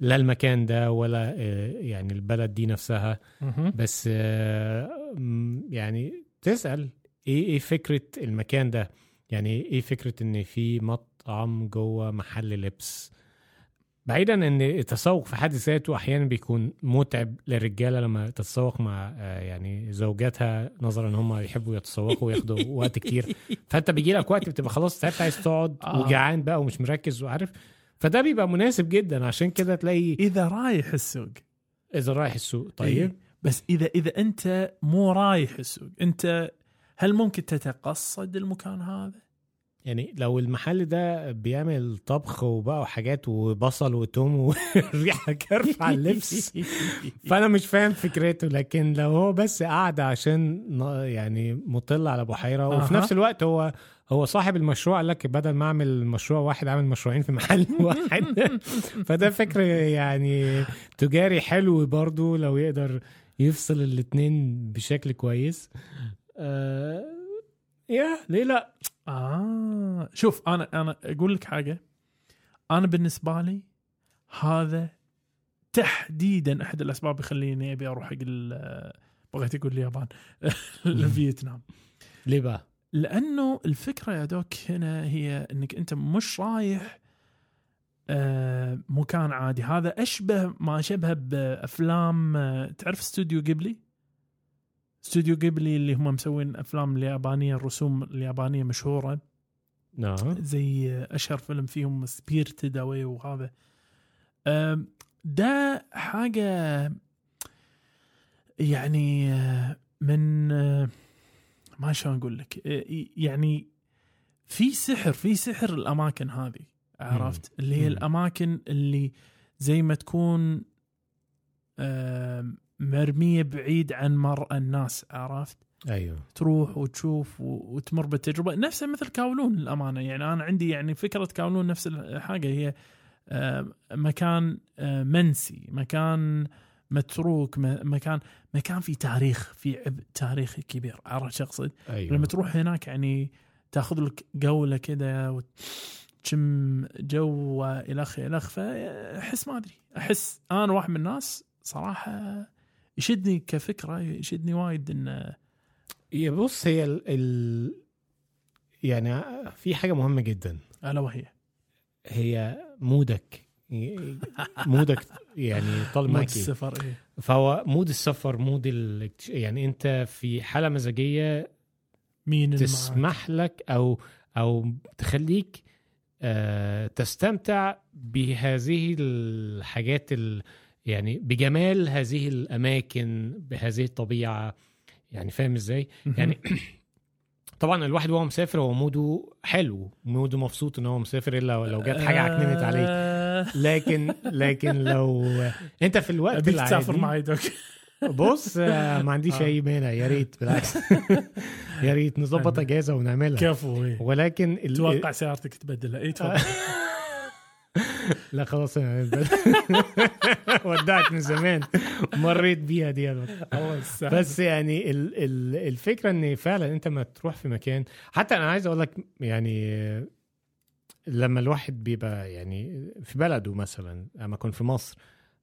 لا المكان ده ولا آه، يعني البلد دي نفسها. بس آه، يعني تسأل إيه إيه فكرة المكان ده؟ يعني إيه فكرة إن في مطعم جوه محل لبس؟ بعيدا إن التسوق في حد ذاته أحيانا بيكون متعب للرجالة لما تتسوق مع آه، يعني زوجاتها نظرا إن هم يحبوا يتسوقوا وياخدوا وقت كتير. فأنت بيجي لك وقت بتبقى خلاص تعبت عايز تقعد
آه.
وجعان بقى ومش مركز وعارف. فده بيبقى مناسب جدا. عشان كده تلاقي
إذا رايح السوق.
إذا رايح السوق.
طيب.
طيب
بس إذا إذا أنت مو رايح السوق أنت هل ممكن تتقصد المكان هذا؟
يعني لو المحل ده بيعمل طبخ وبقى وحاجات وبصل وتوم وريحه كرف على اللبس فأنا مش فاهم فكرته. لكن لو هو بس قاعد عشان يعني مطل على بحيره وفي. نفس الوقت هو هو صاحب المشروع قال لك بدل ما أعمل مشروع واحد أعمل مشروعين في محل واحد. فده فكر يعني تجاري حلو برضو لو يقدر يفصل الاتنين بشكل كويس. آه يا ليه لأ؟
آه. شوف أنا أنا أقول لك حاجة. أنا بالنسبة لي هذا تحديدا أحد الأسباب يخليني أبي أروح حق بغيت أقول اليابان. الفيتنام.
ليه بقى؟
لأنه الفكرة يا doc هنا هي إنك أنت مش رايح آه، مكان عادي. هذا أشبه ما شبه بأفلام آه، تعرف Studio Ghibli Studio Ghibli اللي هم مسوين أفلام اليابانية الرسوم اليابانية مشهورة.
نعم.
زي أشهر فيلم فيهم Spirited Away وهذا. ده حاجة يعني من ما شلون أقول لك؟ يعني في سحر في سحر الأماكن هذه عرفت؟ اللي هي
مم.
الأماكن اللي زي ما تكون مرمية بعيد عن مرأى الناس عرفت؟
أيوه.
تروح وتشوف وتمر بالتجربة. نفسها مثل كاولون للامانه يعني أنا عندي يعني فكرة كاولون نفس الحاجة هي آه، مكان آه، منسي مكان متروك مكان مكان فيه تاريخ في عبء تاريخي كبير. عرفت شو أقصد؟
أيوه.
لما تروح هناك يعني تاخذ لك جولة كده وتشم جو الخ الخ فأحس ما أدري. أحس أنا واحد من الناس صراحة يشدني كفكرة يشدني وايد انه
يا بص هي ال... ال... يعني في حاجة مهمة جدا.
ألا وهي.
هي mood ك. mood ك يعني طال
mood
معاك.
السفر إيه.
فهو mood السفر mood ال... يعني أنت في
حالة مزاجية معينة
تسمح لك أو أو تخليك آه تستمتع بهذه الحاجات ال... يعني بجمال هذه الأماكن بهذه الطبيعة. يعني فاهم إزاي؟ يعني طبعا الواحد وهو مسافر هو mood ه حلو mood ه مبسوط إن هو مسافر إلا لو جت حاجة عكننت عليه.
آه،
لكن لكن لو أنت في الوقت
تسافر
العادي
معي doc
بص آه، ما عنديش
آه.
أي مانع. يا ريت بالعكس. يا ريت نظبط أجازة ونعملها.
كفو إيه.
ولكن ال-
توقع سيارتك تبدلها اي توقع.
لا خلاص ودعت من زمان مريت بيها دي. بس يعني ال ال الفكرة إن فعلا أنت ما تروح في مكان حتى أنا عايز أقول لك يعني لما الواحد بيبقى يعني في بلده مثلا لما أكون في مصر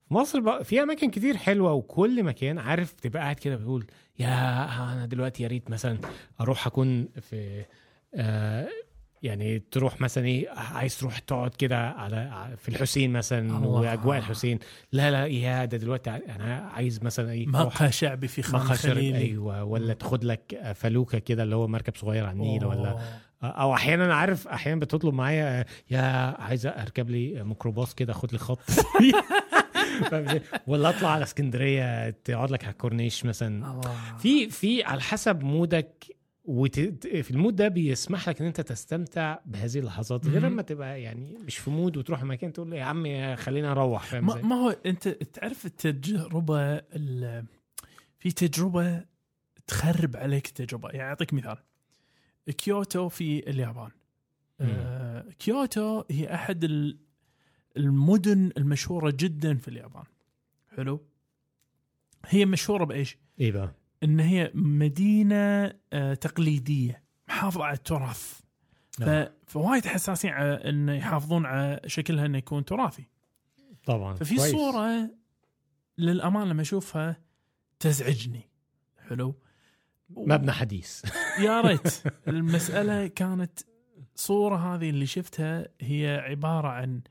في مصر بقى في أماكن كتير حلوة وكل مكان عارف تبقى قاعد كده بتقول يا أنا دلوقتي يا ريت مثلا أروح أكون في آه يعني تروح مثلا إيه عايز تروح تقعد كده على في الحسين مثلا
الله.
وأجواء الحسين لا لا يا ده دلوقتي أنا عايز مثلا إيه
مقهى شعبي في خان خليلي
أيوه ولا تاخد لك فلوكة كده اللي هو مركب صغير على النيل ولا. أو أحيانا عارف أحيانا بتطلب معايا يا عايز أركب لي ميكروباص كده اخد لي خط؟ ولا أطلع على اسكندرية تقعد لك على الكورنيش مثلا. في في على حسب mood ك وت... في ال mood ده بيسمح لك إن أنت تستمتع بهذه اللحظات غير. لما تبقى يعني مش في mood وتروح مكان تقول يا عم خلينا أروح فاهم
ما؟ ما هو أنت تعرف التجربة ال- في تجربة تخرب عليك التجربة يعني أعطيك مثال كيوتو في اليابان آه كيوتو هي أحد ال- المدن المشهورة جدا في اليابان حلو هي مشهورة بإيش؟
إيه بقى؟
إن هي مدينة آه تقليدية محافظة على التراث.
آه.
فوايد حساسين على انه يحافظون على شكلها إنه يكون تراثي
طبعا
ففي
كويس.
صورة للأمانة لما أشوفها تزعجني حلو
مبنى حديث
يا ريت المسألة كانت صورة هذه اللي شفتها هي عبارة عن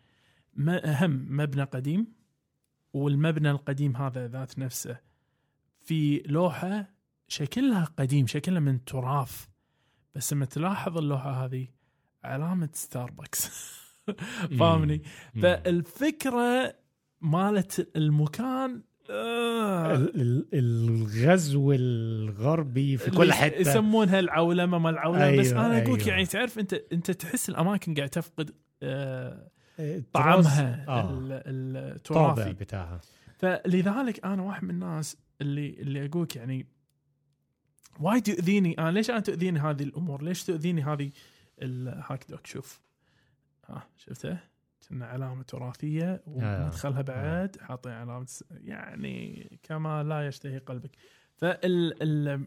ما هم مبنى قديم والمبنى القديم هذا ذات نفسه في لوحة شكلها قديم شكلها من تراث بس لما تلاحظ اللوحة هذه علامة ستاربكس فاهمني. فالفكرة مالت المكان آه.
ال- ال- الغزو الغربي في كل حتة.
يسمونها العولمة ما العولمة بس
أيوة،
أنا أقول
أيوة.
يعني تعرف أنت أنت تحس الأماكن قاعد تفقد آه
التراث-
طعمها
آه.
التراثي.
بتاعها.
فلذلك أنا واحد من الناس اللي اللي أقولك يعني وايد يؤذيني أنا ليش أنا تؤذيني هذه الأمور؟ ليش تؤذيني هذه ال- هاك دوك شوف ها شفته؟ كنا علامة تراثية ومدخلها بعد حاطين علامة س- يعني كما لا يشتهي قلبك فال ال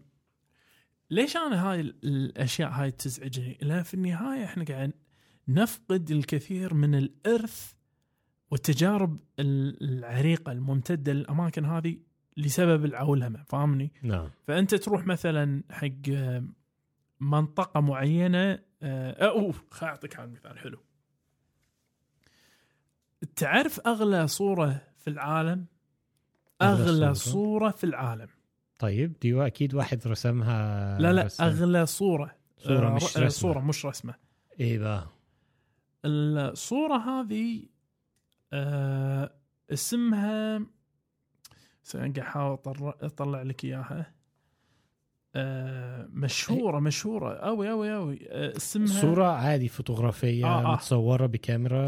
ليش أنا هاي ال- الأشياء هاي تزعجني؟ لأن في النهاية إحنا قاعد نفقد الكثير من الإرث والتجارب ال- العريقة الممتدة للأماكن هذه لسبب العولمه فاهمني؟
نعم
فأنت تروح مثلا حق آه، منطقة معينة آه، اوه خل أعطيك مثال حلو تعرف أغلى صورة في العالم
أغلى
أغلى
صورة؟
صورة في العالم
طيب دي أكيد واحد رسمها
لا لا
رسم.
أغلى صورة
صورة
آه،
مش
ر-
رسمة.
صورة مش رسمة
إيه بقى
الصورة هذه اسمها قاعد احاول أطلع لك إياها. آه مشهورة مشهورة. قوي قوي قوي آه اسمها
صورة عادي فوتوغرافية
آه،
آه.
آه.
متصورة بكاميرا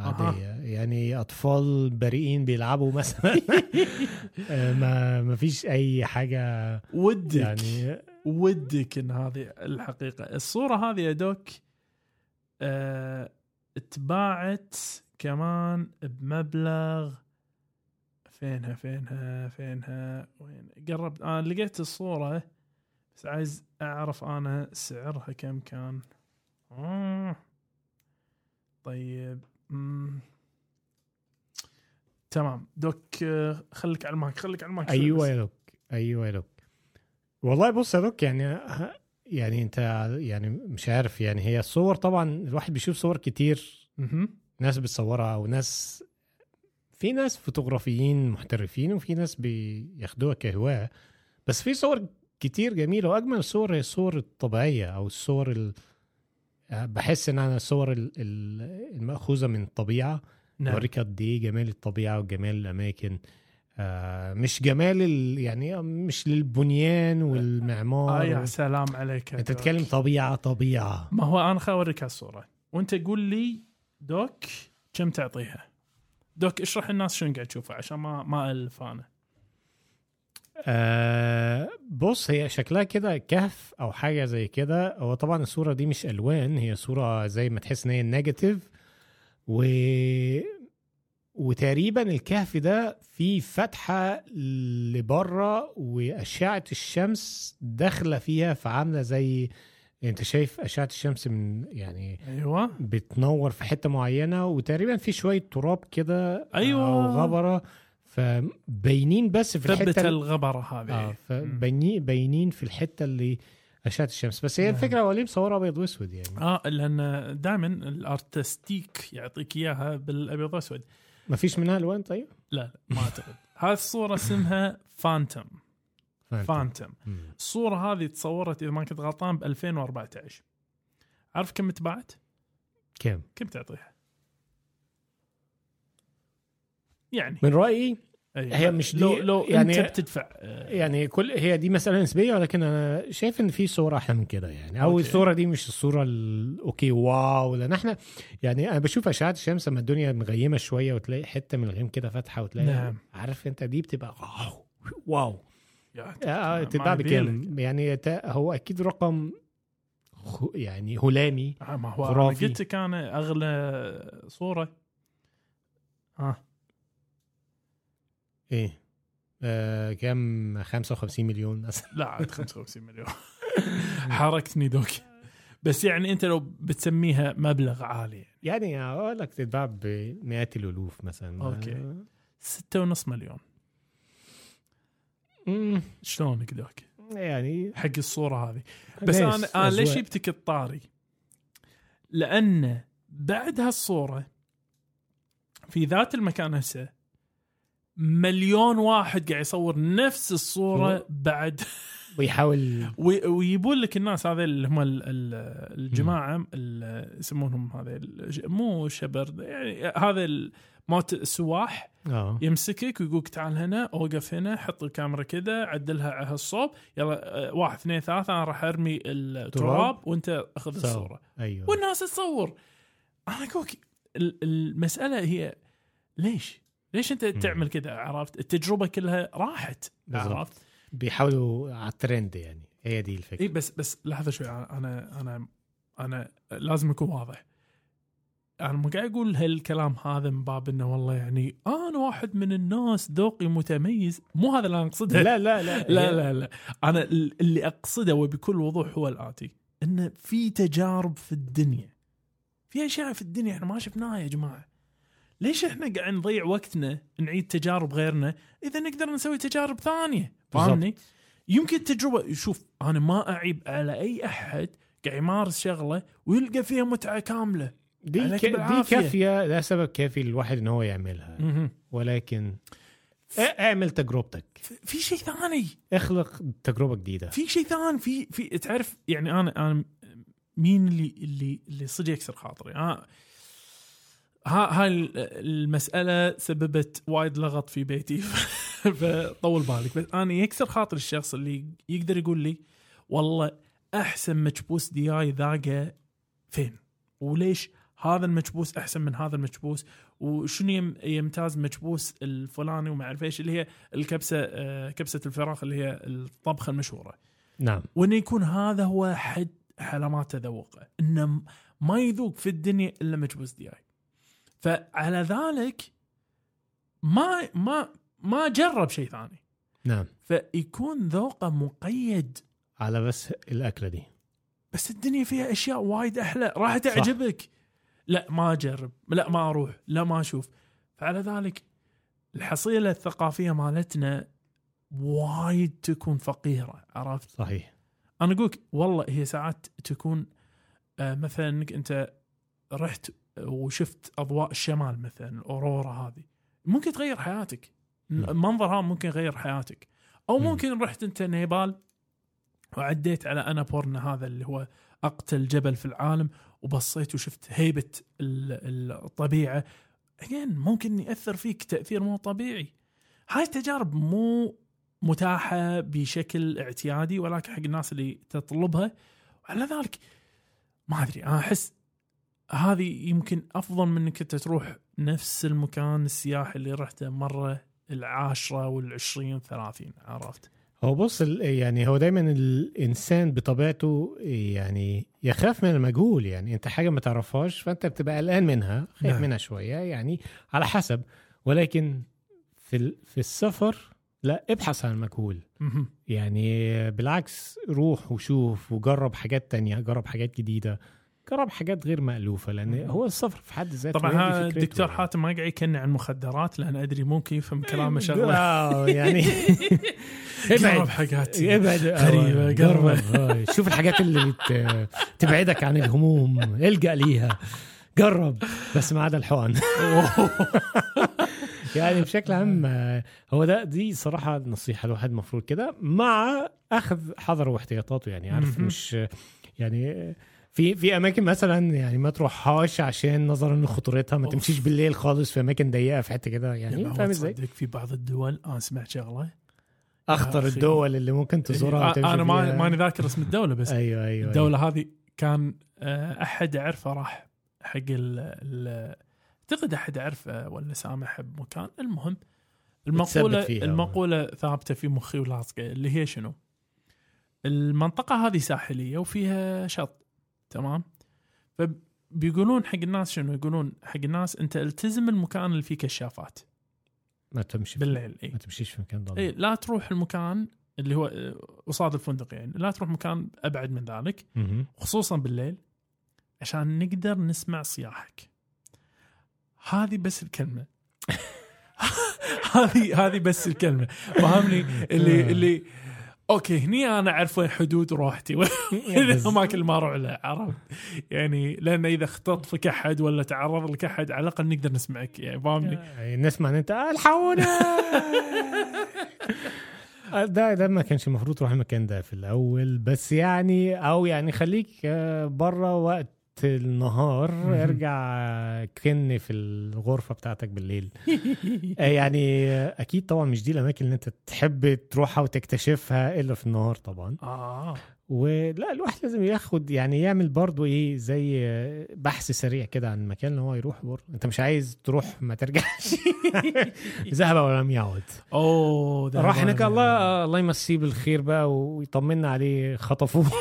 عادية. يعني أطفال بريئين بيلعبوا مثلا. آه، ما ما فيش أي حاجة
ودك
يعني
ودك إن هذه الحقيقة. الصورة هذه يا دوك آه اتباعت كمان بمبلغ فينها فينها فينها وين قربت أنا لقيت الصورة بس عايز أعرف أنا سعرها كم كان آه. طيب مم. تمام دوك آه، خليك على المايك خليك على المايك بس.
يا دوك أيوة يا دوك والله بص يا دوك يعني يعني أنت يعني مش عارف يعني هي الصور طبعا الواحد بيشوف صور كتير. ناس بتصورها وناس في ناس فوتوغرافيين محترفين وفي ناس بياخدوها كهواة بس في صور كتير جميلة وأجمل الصور هي الصور الطبيعية أو الصور ال... بحس إن أنا الصور ال- ال- المأخوذة من الطبيعة.
نعم.
بوريك قد إيه جمال الطبيعة وجمال الأماكن. آه مش جمال ال... يعني مش للبنيان والمعمار.
آه يا. سلام عليك دوك.
تتكلم طبيعة طبيعة.
ما هو أنا خل أوريك هالصورة. وأنت قول لي doc كم تعطيها؟ doc اشرح الناس شنو قاعد تشوفه عشان ما ما الف أنا
آه بص هي شكلها كده كهف أو حاجة زي كده. هو طبعا الصورة دي مش ألوان هي صورة زي ما تحس إن هي negative و وتقريبا الكهف ده فيه فتحة لبرة وأشعة الشمس داخلة فيها فعاملة زي انت شايف أشعة الشمس من يعني
أيوه.
بتنور في حتة معينة وتقريبا في شوية تراب كده
أيوة.
أو غبره فباينين بس في
ثبت
الحته
الغبرة هذه.
آه فباينين باينين في الحتة اللي أشعة الشمس. بس هي
نعم.
الفكرة هو ليه مصورها أبيض وأسود يعني.
آه لأن دائما الأرتستيك يعطيك إياها بالأبيض وأسود.
ما فيش منها ألوان طيب؟
لا لا ما أعتقد. هذه الصورة اسمها فانتوم.
Phantom.
الصورة هذه تصورت إذا ما كنت غلطان ب 2014 عارف كم تباعت؟
كم؟
كم تعطيها؟ يعني
من
رأيي.
هي مش دي-
لو لو
يعني-
أنت بتدفع آه،
يعني كل هي دي مسألة نسبية ولكن أنا شايف إن في صورة أحلى من كده يعني أو
okay.
الصورة دي مش الصورة ال- okay wow لأن إحنا يعني أنا بشوف أشعة الشمس لما الدنيا مغيمة شوية وتلاقي حتة من الغيم كده فاتحة وتلاقي
نعم.
عارف أنت دي بتبقى wow
wow
آه،
ما
تتباع
يبيلك.
بكام يعني هو أكيد رقم يعني هلامي
آه، ما هو
خرافي.
أنا قلت لك أنا أغلى صورة. ها
إيه. آه كام 55 مليون. مثلا
لا عاد 55 مليون. حركتني doc بس يعني أنت لو بتسميها مبلغ عالي.
يعني أقول لك تتباع بمئات الألوف مثلا.
okay.
آه،
ستة ونص مليون. شلونك دوك
يعني
حق الصورة هذه. بس
أنا
أنا ليش. جبتك الطاري؟ لأن بعد هالصورة في ذات المكان هسه مليون واحد قاعد يصور نفس الصورة بعد.
ويحاول
وي- ويجيبون لك الناس هذا اللي هم ال- ال- الجماعة ال- يسمونهم هذا مو شبر يعني هذا موت السواح
آه
يمسكك ويقولك تعال هنا أوقف هنا حط الكاميرا كذا عدلها على هالصوب يلا آه، واحد اثنين ثلاثة أنا راح أرمي التراب وأنت أخذ
صور.
الصورة
أيوه
والناس تصور أنا أقولك ال- المسألة هي ليش؟ ليش أنت تعمل كذا عرفت؟ التجربة كلها راحت
بالضبط.
عرفت؟
بيحاولوا على الترند يعني هي دي الفكرة
اي بس بس لحظة شوي أنا أنا أنا لازم أكون واضح أنا مو قاعد أقول هالكلام هذا من باب إنه والله يعني أنا واحد من الناس ذوقي متميز. مو هذا اللي أنا أقصده.
لا لا لا.
لا لا لا. أنا ال- اللي أقصده وبكل وضوح هو الآتي ان في تجارب في الدنيا. في أشياء في الدنيا إحنا ما شفناها يا جماعة. ليش إحنا قاعد نضيع وقتنا نعيد تجارب غيرنا إذا نقدر نسوي تجارب ثانية؟ فاهمني؟ يمكن تجربه شوف أنا ما أعيب على أي أحد قاعد يمارس شغلة ويلقى فيها متعة كاملة.
دي ك... دي. كافية ده سبب كافي للواحد إن هو يعملها. ولكن اعمل تجربتك.
في- شيء ثاني.
اخلق تجربة جديدة.
في شيء ثاني في في تعرف يعني أنا أنا مين اللي اللي اللي صدق يكسر خاطري؟ ها ها هاي المسألة سببت وايد لغط في بيتي. فطول بالك. بس أنا يكسر خاطر الشخص اللي يقدر يقول لي والله أحسن مكبوس دياي ذاقة فين؟ وليش هذا المكبوس أحسن من هذا المكبوس وشنو يم- يمتاز مكبوس الفلاني وما أعرف إيش اللي هي الكبسة آه، كبسة الفراخ اللي هي الطبخة المشهورة.
نعم.
وإنه يكون هذا هو حد علامات تذوقه إنه ما يذوق في الدنيا إلا مكبوس دياي. فعلى ذلك ما ما ما جرب شيء ثاني.
نعم.
فيكون ذوقه مقيد.
على بس الأكلة دي.
بس الدنيا فيها أشياء وايد أحلى. راح تعجبك. لا ما أجرب لا ما أروح لا ما أشوف. فعلى ذلك الحصيلة الثقافية مالتنا وايد تكون فقيرة عرفت؟
صحيح.
أنا أقولك والله هي ساعات تكون آه، مثلا إنك أنت رحت وشفت أضواء الشمال مثلا الأورورا هذه. ممكن تغير حياتك. المنظر هذا ممكن يغير حياتك. أو
مم.
ممكن رحت أنت نيبال وعديت على انابورنا هذا اللي هو أقتل جبل في العالم وبصيت وشفت هيبة ال- الطبيعة. Again ممكن ياثر فيك تأثير مو طبيعي. هاي التجارب مو متاحة بشكل اعتيادي ولكن حق الناس اللي تطلبها. وعلى ذلك ما أدري أنا أحس هذه يمكن أفضل من إنك أنت تروح نفس المكان السياحي اللي رحته مرة العاشرة والعشرين والثلاثين عرفت؟
هو بص يعني هو دايما الإنسان بطبيعته يعني يخاف من المجهول يعني أنت حاجة ما تعرفهاش فأنت بتبقى قلقان منها خايف
نعم.
منها شوية يعني على حسب ولكن في في السفر لا ابحث عن المجهول. يعني بالعكس روح وشوف وجرب حاجات تانية جرب حاجات جديدة جرب حاجات غير مألوفة لأن هو السفر في حد ذاته
طبعا
فكرته
الدكتور
يعني.
حاتم ما قاعد يكني عن المخدرات لأن أدري ممكن يفهم كلامه شغله.
آه، يعني.
قرب
ابعد
حاجات
ابعد. آه،
قرب.
آه، شوف الحاجات اللي. تبعدك عن الهموم. الجأ ليها. جرب بس ما عدا الحقن. يعني بشكل عام آه، هو ده دي صراحة نصيحة الواحد المفروض كده مع أخذ حذره واحتياطاته. يعني عارف. مش يعني في في أماكن مثلا يعني ما تروحهاش عشان نظرا لخطورتها ما. تمشيش بالليل خالص في أماكن ضيقة في حتة كده يعني
يعني
فاهم
إزاي؟ في بعض الدول أنا سمعت
شغلة
أخطر أخي.
الدول اللي ممكن تزورها
آه،
وتمشي
أنا ما. ماني ذاكر اسم الدولة بس
أيوه أيوه
الدولة هذه كان آه، أحد اعرفه راح حق ال ال- أعتقد أحد اعرفه ولا سامح بمكان المهم
المقولة.
المقولة ثابتة في مخي ولاصقة اللي هي شنو؟ المنطقة هذه ساحلية وفيها شط تمام؟ فبيقولون حق الناس شنو؟ يقولون حق الناس أنت التزم المكان اللي فيه كشافات
ما تمشي
بالليل إي
ما تمشيش في مكان ضلمة
إي لا تروح المكان اللي هو آه، قصاد الفندق يعني لا تروح مكان أبعد من ذلك. خصوصا بالليل عشان نقدر نسمع صياحك هذه بس الكلمة هذه هذه بس الكلمة فهمني اللي
آه.
اللي أوكي هني أنا اعرف وين حدود روحتي. وين الاماكن اللي ما أروح لها عرفت؟ يعني لأن إذا اختطفك أحد ولا تعرض لك أحد على الأقل نقدر نسمعك يعني فاهمني؟
يعني نسمع إن أنت الحقونا. ده ده ما كانش المفروض تروح المكان ده في الأول بس يعني أو يعني خليك بره وقت النهار. ارجع كن في الغرفة بتاعتك بالليل. آه، يعني أكيد طبعا مش دي الأماكن اللي أنت تحب تروحها وتكتشفها إلا في النهار طبعا.
آه.
ولا الواحد لازم ياخد يعني يعمل برضو إيه زي بحث سريع كده عن المكان اللي هو يروح برضه أنت مش عايز تروح ما ترجعش. ذهب ولم يعد.
أوه ده
راح هناك الله. الله يمسيه بالخير بقى ويطمنا عليه خطفوه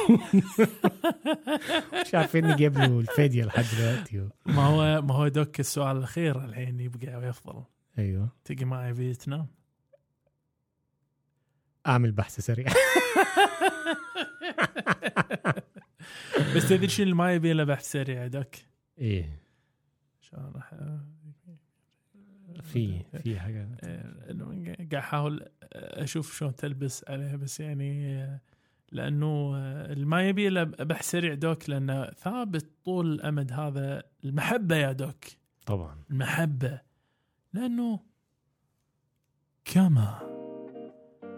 مش عارفين نجيب له الفديه لحد دلوقتي.
ما هو ما هو دوك السؤال الأخير الحين يبقى ويفضل.
أيوه.
تجي معي فيتنام؟
أعمل بحث سريع.
بس تدري شنو اللي ما يبي له بحث سريع دوك؟
إيه.
عشان راح
في في
حاجة. إنه قاعد أحاول أشوف شلون تلبس عليها بس يعني لأنه ما يبي له بحث سريع دوك لأنه ثابت طول الأمد هذا المحبة يا دوك.
طبعا.
المحبة. لأنه كما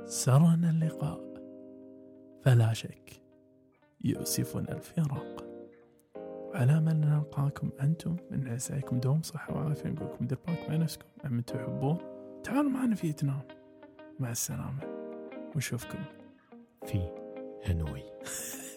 سرنا اللقاء. فلا شك. يؤسفنا الفراق. على أمل نلقاكم أنتم من عساكم دوم صحة وعافية. نقول لكم دير بالكم على نفسكم. أما تحبون؟ تعالوا معنا في فيتنام. مع السلامة. ونشوفكم
في هنوي